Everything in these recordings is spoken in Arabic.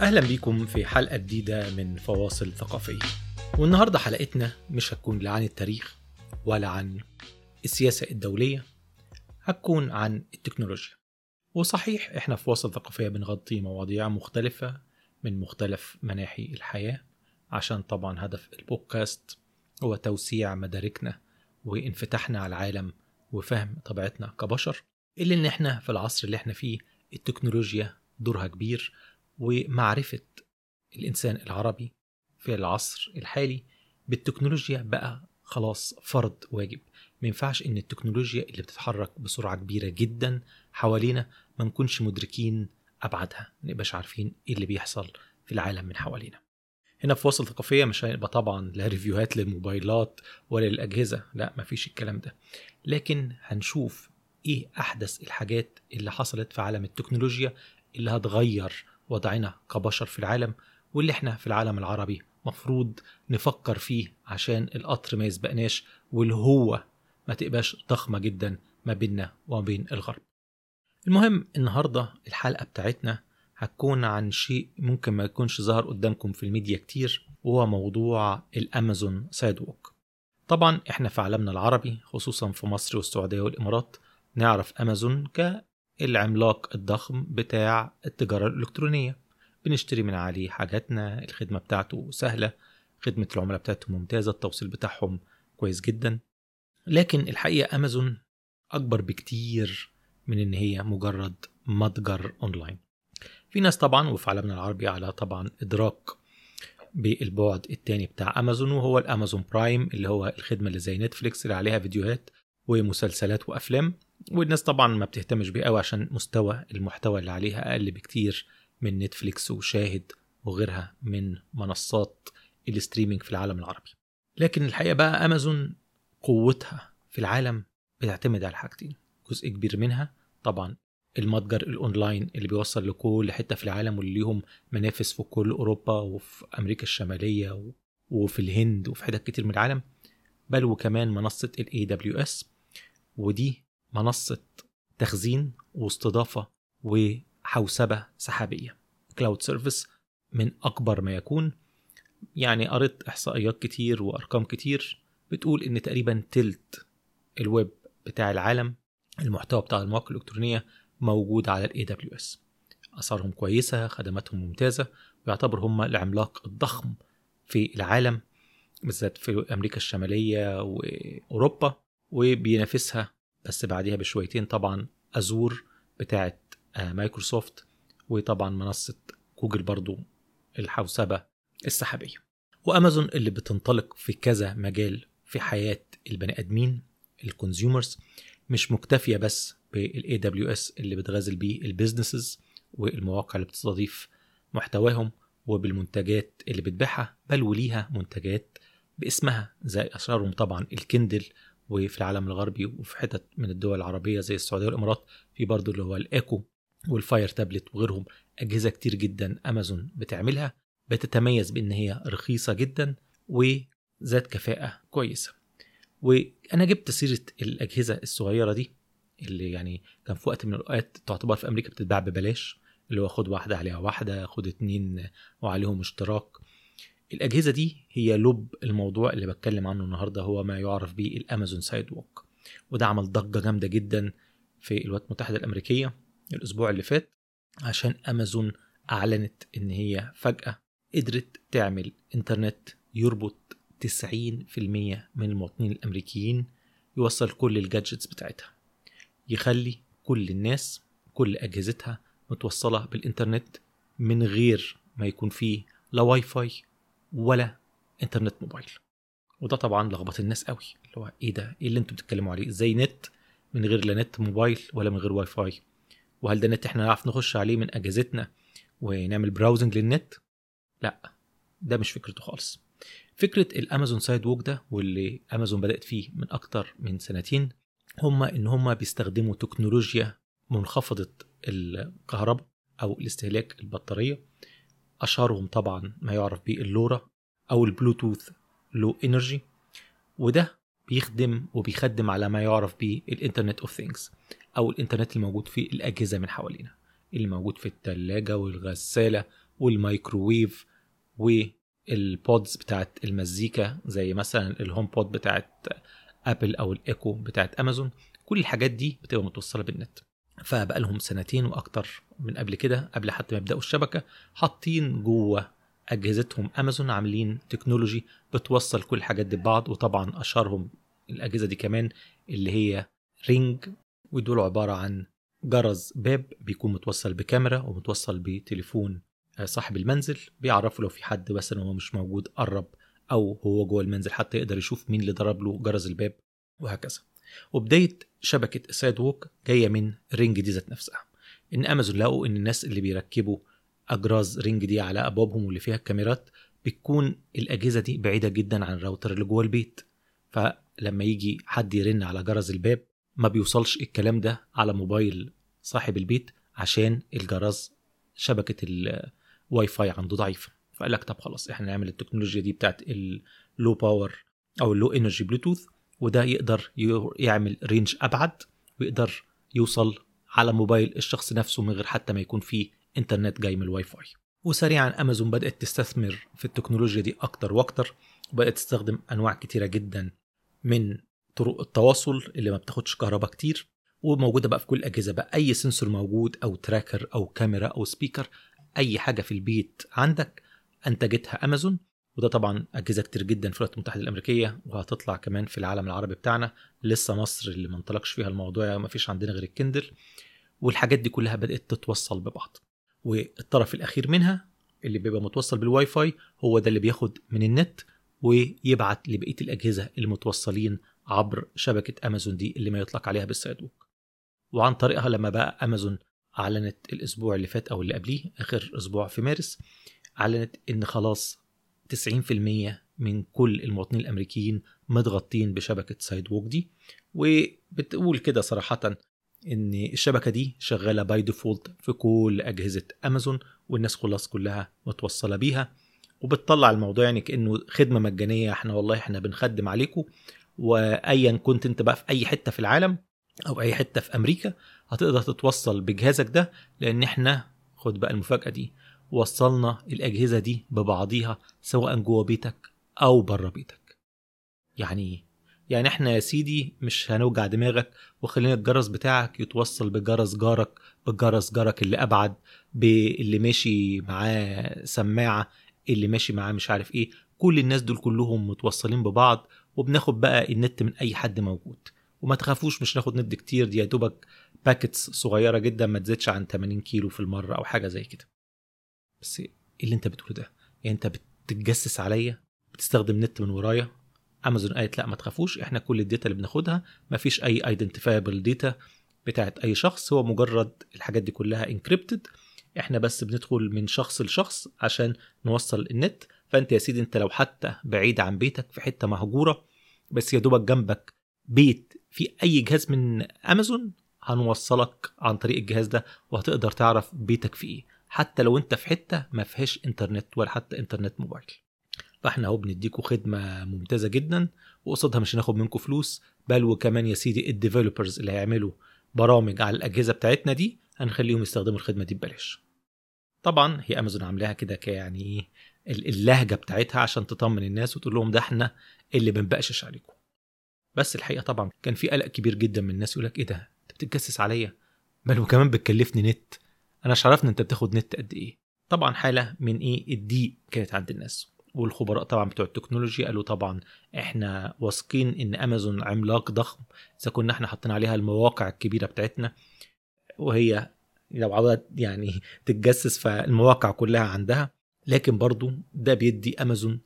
أهلا بيكم في حلقة جديدة من فواصل ثقافية. والنهاردة حلقتنا مش هتكون لا عن التاريخ ولا عن السياسة الدولية هتكون عن التكنولوجيا. وصحيح إحنا في فواصل ثقافية بنغطي مواضيع مختلفة من مختلف مناحي الحياة عشان طبعا هدف البودكاست هو توسيع مداركنا وانفتاحنا على العالم وفهم طبيعتنا كبشر إلا إن إحنا في العصر اللي إحنا فيه التكنولوجيا دورها كبير ومعرفة الإنسان العربي في العصر الحالي بالتكنولوجيا بقى خلاص فرض واجب. ما ينفعش إن التكنولوجيا اللي بتتحرك بسرعة كبيرة جدا حوالينا ما نكونش مدركين أبعادها ما نبقاش عارفين إيه اللي بيحصل في العالم من حوالينا. هنا في وصل ثقافية مش هيبقى طبعا لا ريفيوهات للموبايلات ولا للأجهزة لا مفيش الكلام ده. لكن هنشوف إيه أحدث الحاجات اللي حصلت في عالم التكنولوجيا اللي هتغير وضعنا كبشر في العالم واللي إحنا في العالم العربي مفروض نفكر فيه عشان القطر ما يسبقناش والهوة ما تبقاش ضخمة جدا ما بيننا وما بين الغرب. المهم النهاردة الحلقة بتاعتنا هتكون عن شيء ممكن ما يكونش ظهر قدامكم في الميديا كتير وهو موضوع الأمازون سايد ووك طبعا إحنا في عالمنا العربي خصوصا في مصر والسعودية والإمارات نعرف أمازون كالعملاق الضخم بتاع التجارة الإلكترونية. بنشتري من عليه حاجاتنا الخدمة بتاعته سهلة خدمة العملاء بتاعته ممتازة التوصيل بتاعهم كويس جدا. لكن الحقيقة أمازون أكبر بكتير من إن هي مجرد متجر أونلاين. في ناس طبعا وفي عالمنا العربي على طبعا إدراك بالبعد التاني بتاع أمازون وهو الأمازون برايم اللي هو الخدمة اللي زي نتفليكس اللي عليها فيديوهات ومسلسلات وأفلام. والناس طبعا ما بتهتمش بيه قوي عشان مستوى المحتوى اللي عليها أقل بكتير من نتفليكس وشاهد وغيرها من منصات ال streaming في العالم العربي. لكن الحقيقة بقى أمازون قوتها في العالم بتعتمد على حاجتين جزء كبير منها طبعا المتجر الأونلاين اللي بيوصل لكل حتة في العالم واللي ليهم منافس في كل أوروبا وفي أمريكا الشمالية وفي الهند وفي حتت كتير من العالم بل وكمان منصة ال AWS ودي منصة تخزين واستضافة وحوسبة سحابية. cloud service من أكبر ما يكون. يعني قريت إحصائيات كتير وأرقام كتير بتقول إن تقريبا تلت الويب بتاع العالم المحتوى بتاع المواقع الإلكترونية موجود على ال AWS أسعارهم كويسة خدماتهم ممتازة ويعتبر هم العملاق الضخم في العالم بالذات في أمريكا الشمالية وأوروبا وبينافسها بس بعديها بشويتين طبعا Azure بتاعه مايكروسوفت وطبعا منصة جوجل برضو الحوسبة السحابية. وأمازون اللي بتنطلق في كذا مجال في حياة البني آدمين ال consumers مش مكتفية بس بال AWS اللي بتغازل بيه ال businesses والمواقع اللي بتستضيف محتواهم وبالمنتجات اللي بتبيعها بل وليها منتجات باسمها زي اشهرهم طبعا الكندل وفي العالم الغربي وفي حتت من الدول العربية زي السعودية والإمارات في برضه اللي هو الإيكو وال Fire Tablet وغيرهم. أجهزة كتير جدا أمازون بتعملها بتتميز بإن هي رخيصة جدا وذات كفاءة كويسة. وأنا جبت سيرة الأجهزة الصغيرة دي اللي يعني كان في وقت من الأوقات تعتبر في أمريكا بتتباع ببلاش اللي هو خد واحدة عليها واحدة خد اتنين وعليهم اشتراك. الأجهزة دي هي لب الموضوع اللي بتكلم عنه النهاردة هو ما يعرف به الأمازون سايد ووك وده عمل ضجة جامدة جدا في الولايات المتحدة الأمريكية الأسبوع اللي فات عشان أمازون أعلنت إن هي فجأة قدرت تعمل إنترنت يربط 90% من المواطنين الأمريكيين يوصل كل ال gadgets بتاعتها يخلي كل الناس كل أجهزتها متوصلة بالإنترنت من غير ما يكون فيه لا واي فاي ولا انترنت موبايل وده طبعا لخبط الناس قوي اللي هو إيه ده؟ إيه اللي أنتوا بتتكلموا عليه؟ إزاي نت من غير لا نت موبايل ولا من غير واي فاي وهل ده نت إحنا نعرف نخش عليه من اجهزتنا ونعمل browsing للنت؟ لا ده مش فكرته خالص. فكرة الامازون Sidewalk ده واللي امازون بدأت فيه من أكتر من سنتين هما إن هما بيستخدموا تكنولوجيا منخفضة الكهرباء أو الاستهلاك البطارية أشهرهم طبعا ما يعرف بال LoRa أو ال Bluetooth Low Energy وده بيخدم وبيخدم على ما يعرف بال Internet of Things أو الانترنت الموجود في الأجهزة من حوالينا اللي موجود في الثلاجه والغسالة والمايكروويف وال pods بتاعت المزيكا زي مثلا ال HomePod بتاعت ابل أو الايكو بتاعت امازون كل الحاجات دي بتبقى متوصلة بالنت. فبقى لهم سنتين وأكتر من قبل كده قبل حتى ما يبدأوا الشبكة حاطين جوه أجهزتهم امازون عاملين technology بتوصل كل الحاجات دي ببعض وطبعا أشهرهم الأجهزة دي كمان اللي هي Ring ودول عبارة عن جرس باب بيكون متوصل بكاميرا ومتوصل بتليفون صاحب المنزل بيعرفه لو في حد مثلا هو مش موجود قرب أو هو جوه المنزل حتى يقدر يشوف مين اللي ضرب له جرس الباب وهكذا. وبداية شبكة Sidewalk جاية من Ring دي ذات نفسها. إن أمازون لقوا إن الناس اللي بيركبوا أجراس Ring دي على أبوابهم واللي فيها الكاميرات بتكون الأجهزة دي بعيدة جدا عن الراوتر اللي جوه البيت. فلما يجي حد يرن على جرس الباب ما بيوصلش الكلام ده على موبايل صاحب البيت عشان الجرس شبكة الواي فاي عنده ضعيفه فقال لك طب خلاص إحنا نعمل التكنولوجيا دي بتاعت ال low power أو ال low energy Bluetooth وده يقدر يعمل range أبعد ويقدر يوصل على موبايل الشخص نفسه من غير حتى ما يكون فيه انترنت جاي من الواي فاي وسريعا أمازون بدأت تستثمر في التكنولوجيا دي أكتر وأكتر وبدأت تستخدم أنواع كتيرة جدا من طرق التواصل اللي ما بتاخدش كهرباء كتير وموجودة بقى في كل الأجهزة. بقى أي sensor موجود أو tracker أو كاميرا أو speaker أي حاجة في البيت عندك أنتجتها أمازون. وده طبعا أجهزة كتير جدا في الولايات المتحدة الأمريكية وهتطلع كمان في العالم العربي بتاعنا. لسه مصر اللي ما انطلقش فيها الموضوع ما فيش عندنا غير ال Kindle. والحاجات دي كلها بدأت تتوصل ببعض. والطرف الأخير منها اللي بيبقى متوصل بالواي فاي هو ده اللي بياخد من النت ويبعت لبقية الأجهزة المتوصلين عبر شبكة أمازون دي اللي ما يطلق عليها بال Sidewalk وعن طريقها لما بقى أمازون أعلنت الأسبوع اللي فات أو اللي قبليه آخر أسبوع في مارس أعلنت إن خلاص 90% من كل المواطنين الأمريكيين متغطين بشبكة Sidewalk دي. وبتقول كده صراحة إن الشبكة دي شغالة by default في كل أجهزة أمازون والناس خلاص كلها متوصلة بيها. وبتطلع الموضوع يعني كأنه خدمة مجانية. إحنا والله إحنا بنخدم عليكم. وايا كنت أنت بقى في أي حتة في العالم أو أي حتة في أمريكا هتقدر تتوصل بجهازك ده. لأن إحنا خد بقى المفاجأة دي. وصلنا الأجهزة دي ببعضيها سواء جوه بيتك أو بره بيتك. يعني يعني إحنا يا سيدي مش هنوجع دماغك وخلينا الجرس بتاعك يتوصل بجرس جارك بجرس جارك اللي أبعد باللي ماشي معاه سماعة اللي ماشي معاه مش عارف إيه. كل الناس دول كلهم متوصلين ببعض وبناخد بقى النت من أي حد موجود. وما تخافوش مش ناخد نت كتير دي يا دوبك باكتس صغيرة جدا ما تزيدش عن 80 كيلو في المرة أو حاجة زي كده. بس إيه اللي أنت بتقوله ده؟ يعني أنت بتتجسس عليا؟ بتستخدم نت من ورايا؟ امازون قالت لا ما تخافوش إحنا كل ال data اللي بناخدها ما فيش أي identifiable data بتاعت أي شخص هو مجرد الحاجات دي كلها encrypted إحنا بس بندخل من شخص لشخص عشان نوصل النت. فأنت يا سيدي أنت لو حتى بعيد عن بيتك في حتة مهجورة بس يا دوبك جنبك بيت في أي جهاز من امازون هنوصلك عن طريق الجهاز ده وهتقدر تعرف بيتك في إيه. حتى لو انت في حتة ما فيهاش انترنت ولا حتى انترنت موبايل. فاحنا اهو بنديكوا خدمة ممتازة جدا وقصادها مش هناخد منكم فلوس بل وكمان يا سيدي ال developers اللي هيعملوا برامج على الأجهزة بتاعتنا دي هنخليهم يستخدموا الخدمة دي ببلاش. طبعا هي أمازون عاملاها كده يعني اللهجة بتاعتها عشان تطمن الناس وتقول لهم ده إحنا اللي بنبقشش عليكم. بس الحقيقة طبعا كان في قلق كبير جدا من الناس يقول لك إيه ده؟ أنت بتتجسس عليا؟ بل وكمان بتكلفني نت. أنا عرفنا أنت بتاخد نت قد إيه. طبعا حالة من إيه الضيق كانت عند الناس. والخبراء طبعا بتوع التكنولوجيا قالوا طبعا إحنا واثقين إن أمازون عملاق ضخم. إذا كنا إحنا حاطين عليها المواقع الكبيرة بتاعتنا وهي لو عاوزة يعني تتجسس فالمواقع كلها عندها. لكن برضو ده بيدي أمازون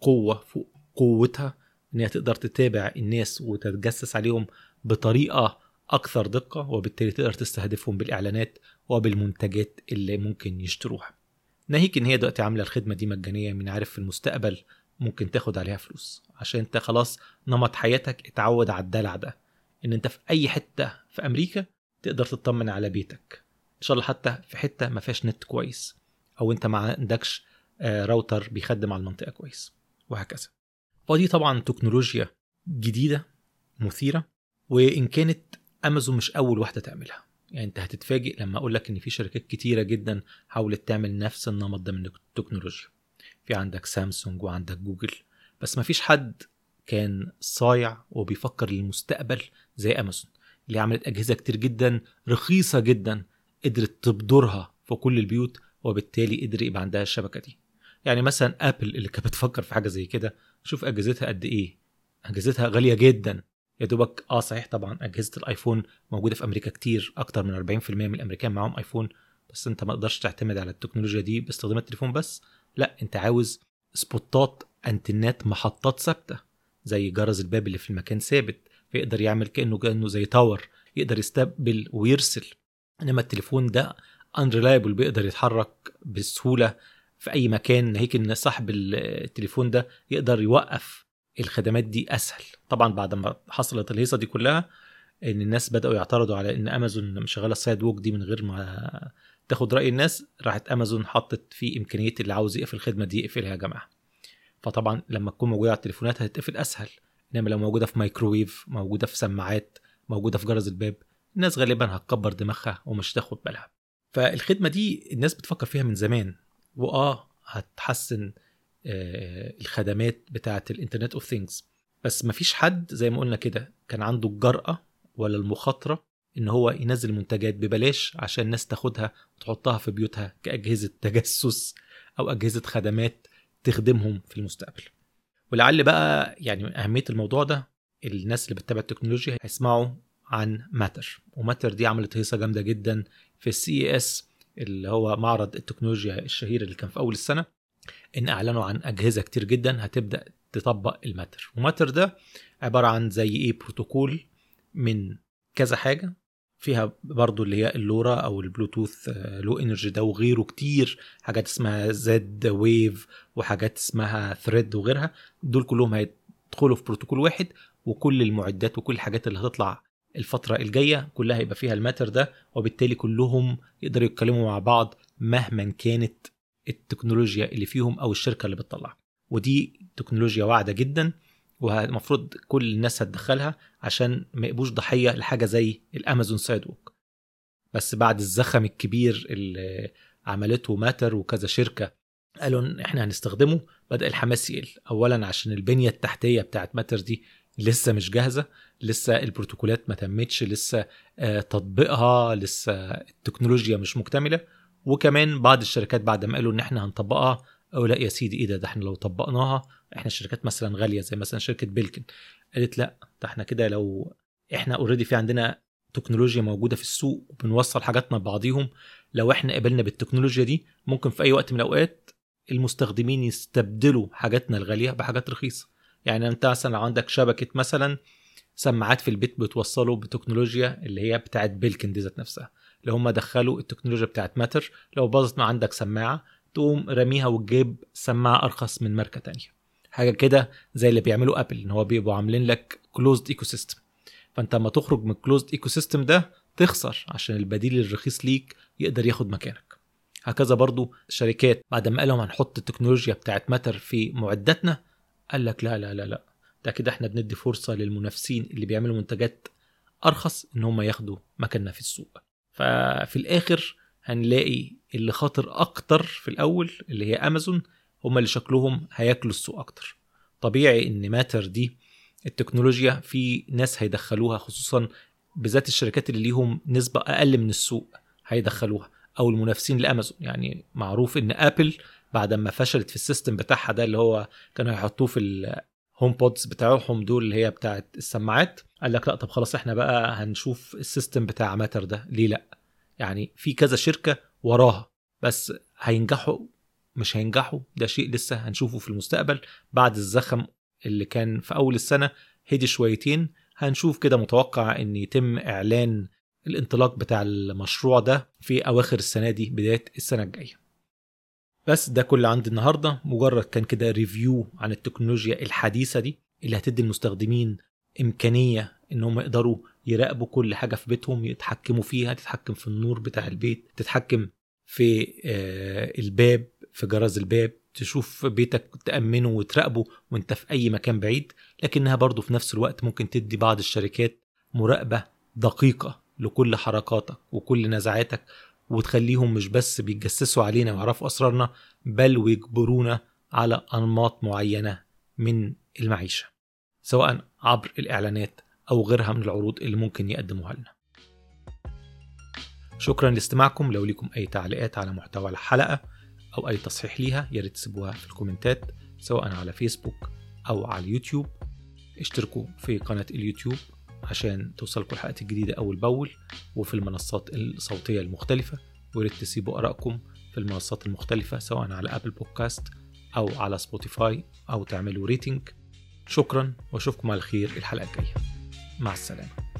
قوة فوق قوتها إن هي تقدر تتابع الناس وتتجسس عليهم بطريقة أكثر دقة وبالتالي تقدر تستهدفهم بالإعلانات وبالمنتجات اللي ممكن يشتروها. ناهيك إن هي دلوقتي عاملة الخدمة دي مجانية من عارف في المستقبل ممكن تاخد عليها فلوس. عشان أنت خلاص نمط حياتك اتعود على الدلع ده. إن أنت في أي حتة في أمريكا تقدر تطمن على بيتك. إن شاء الله حتى في حتة ما فيهاش نت كويس أو أنت ما عندكش راوتر بيخدم على المنطقة كويس وهكذا. فدي طبعا تكنولوجيا جديدة مثيرة وإن كانت أمازون مش أول واحدة تعملها. يعني انت هتتفاجئ لما أقول لك ان في شركات كتيرة جدا حاولت تعمل نفس النمط ده من التكنولوجيا. في عندك سامسونج وعندك جوجل بس ما فيش حد كان صايع وبيفكر للمستقبل زي أمازون اللي عملت أجهزة كتير جدا رخيصة جدا قدرت تبدرها في كل البيوت وبالتالي قدر يبقى عندها الشبكة دي. يعني مثلا ابل اللي كانت بتفكر في حاجة زي كده شوف أجهزتها قد إيه. أجهزتها غالية جدا. يا دوبك آه صحيح طبعا أجهزة الآيفون موجودة في أمريكا كتير أكتر من 40% من الأمريكان معاهم آيفون بس أنت ما تقدرش تعتمد على التكنولوجيا دي باستخدام التليفون بس لا أنت عاوز spotات antennaات محطات ثابتة زي جرس الباب اللي في المكان ثابت فيقدر يعمل كأنه كأنه زي tower يقدر يستقبل ويرسل. إنما التليفون ده unreliable بيقدر يتحرك بسهولة في أي مكان ناهيك إن صاحب التليفون ده يقدر يوقف الخدمات دي أسهل. طبعا بعد ما حصلت الهيصة دي كلها إن الناس بدأوا يعترضوا على إن أمازون مشغله ال Sidewalk دي من غير ما تاخد رأي الناس راحت أمازون حطت في إمكانية اللي عاوز يقفل الخدمة دي يقفلها يا جماعة. فطبعا لما تكون موجودة على التليفونات هتتقفل أسهل. إنما لو موجودة في مايكروويف موجودة في سماعات موجودة في جرس الباب الناس غالبا هتكبر دماغها ومش تاخد بالها. فالخدمة دي الناس بتفكر فيها من زمان. وآه هتحسن الخدمات بتاعه ال Internet of Things بس مفيش حد زي ما قلنا كده كان عنده الجرأة ولا المخاطرة إن هو ينزل منتجات ببلاش عشان الناس تاخدها وتحطها في بيوتها كأجهزة تجسس أو أجهزة خدمات تخدمهم في المستقبل. ولعل بقى يعني من أهمية الموضوع ده الناس اللي بتتابع التكنولوجيا هيسمعوا عن Matter و Matter دي عملت هيصة جامدة جدا في ال CES اللي هو معرض التكنولوجيا الشهير اللي كان في أول السنة. إن أعلنوا عن أجهزة كتير جدا هتبدأ تطبق ال Matter. و Matter ده عبارة عن زي إيه بروتوكول من كذا حاجة. فيها برضو اللي هي ال LoRa أو ال Bluetooth Low Energy ده وغيره كتير. حاجات اسمها Z-Wave وحاجات اسمها Thread وغيرها. دول كلهم هيدخلوا في بروتوكول واحد وكل المعدات وكل الحاجات اللي هتطلع الفترة الجاية كلها هيبقى فيها ال Matter ده. وبالتالي كلهم يقدروا يتكلموا مع بعض مهما كانت التكنولوجيا اللي فيهم أو الشركة اللي بتطلعها ودي تكنولوجيا واعدة جدا والمفروض كل الناس هتدخلها عشان ما يبقوش ضحية لحاجة زي الأمازون Sidewalk بس بعد الزخم الكبير اللي عملته Matter وكذا شركة قالوا إن إحنا هنستخدمه. بدأ الحماس يقل. اولا عشان البنية التحتية بتاعت Matter دي لسه مش جاهزة. لسه البروتوكولات ما تمتش. لسه آه، تطبيقها لسه التكنولوجيا مش مكتملة. وكمان بعض الشركات بعد ما قالوا إن إحنا هنطبقها أو لا يا سيدي إيه ده؟ ده إحنا لو طبقناها إحنا شركات مثلا غالية زي مثلا شركة Belkin. قالت لا ده إحنا كده لو إحنا already في عندنا تكنولوجيا موجودة في السوق وبنوصل حاجاتنا ببعضيهم لو إحنا قبلنا بالتكنولوجيا دي ممكن في أي وقت من الأوقات المستخدمين يستبدلوا حاجاتنا الغالية بحاجات رخيصة. يعني أنت مثلا لو عندك شبكة مثلا سماعات في البيت بتوصله بتكنولوجيا اللي هي بتاعت Belkin دي ذات نفسها. اللي هم دخلوا التكنولوجيا بتاعت Matter لو باظت ما عندك سماعة تقوم رميها وتجيب سماعة أرخص من ماركة تانية. حاجة كده زي اللي بيعملوا أبل إن هو بيبقوا عاملين لك closed ecosystem فأنت لما تخرج من ال closed ecosystem ده تخسر عشان البديل الرخيص ليك يقدر ياخد مكانك. هكذا برضو الشركات بعد ما قالوا هنحط التكنولوجيا بتاعت Matter في معداتنا قال لك لا لا لا لا. ده كده إحنا بندي فرصة للمنافسين اللي بيعملوا منتجات أرخص إن هم ياخدوا مكاننا في السوق. ففي الآخر هنلاقي اللي خاطر أكتر في الأول اللي هي أمازون هم اللي شكلهم هياكلوا السوق أكتر. طبيعي إن Matter دي التكنولوجيا في ناس هيدخلوها خصوصا بالذات الشركات اللي ليهم نسبة أقل من السوق هيدخلوها أو المنافسين لأمازون. يعني معروف إن أبل بعد ما فشلت في ال system بتاعها ده اللي هو كانوا هيحطوه في HomePods بتاعهم دول اللي هي بتاعت السماعات قال لك لا طب خلاص إحنا بقى هنشوف ال system بتاع Matter ده ليه لا؟ يعني في كذا شركة وراها بس هينجحوا مش هينجحوا ده شيء لسه هنشوفه في المستقبل. بعد الزخم اللي كان في أول السنة هدي شويتين هنشوف كده متوقع إن يتم إعلان الانطلاق بتاع المشروع ده في أواخر السنة دي بداية السنة الجاية. بس ده كل عندي النهارده. مجرد كان كده ريفيو عن التكنولوجيا الحديثة دي اللي هتدي المستخدمين إمكانية إن هم يقدروا يراقبوا كل حاجة في بيتهم يتحكموا فيها تتحكم في النور بتاع البيت تتحكم في آه، الباب في جرس الباب تشوف بيتك تأمنه وتراقبه وأنت في أي مكان بعيد لكنها برضو في نفس الوقت ممكن تدي بعض الشركات مراقبة دقيقة لكل حركاتك وكل نزعاتك وتخليهم مش بس بيتجسسوا علينا ويعرفوا أسرارنا بل ويجبرونا على أنماط معينة من المعيشة. سواء عبر الإعلانات أو غيرها من العروض اللي ممكن يقدموها لنا. شكرا لاستماعكم. لو لكم أي تعليقات على محتوى الحلقة أو أي تصحيح ليها يا ريت تسيبوها في الكومنتات سواء على فيسبوك أو على اليوتيوب. اشتركوا في قناة اليوتيوب عشان توصلكم الحلقات الجديدة أول بأول وفي المنصات الصوتية المختلفة. وياريت تسيبوا آرائكم في المنصات المختلفة سواء على أبل بودكاست أو على سبوتيفاي أو تعملوا rating شكرا وأشوفكم على خير الحلقة الجاية. مع السلامة.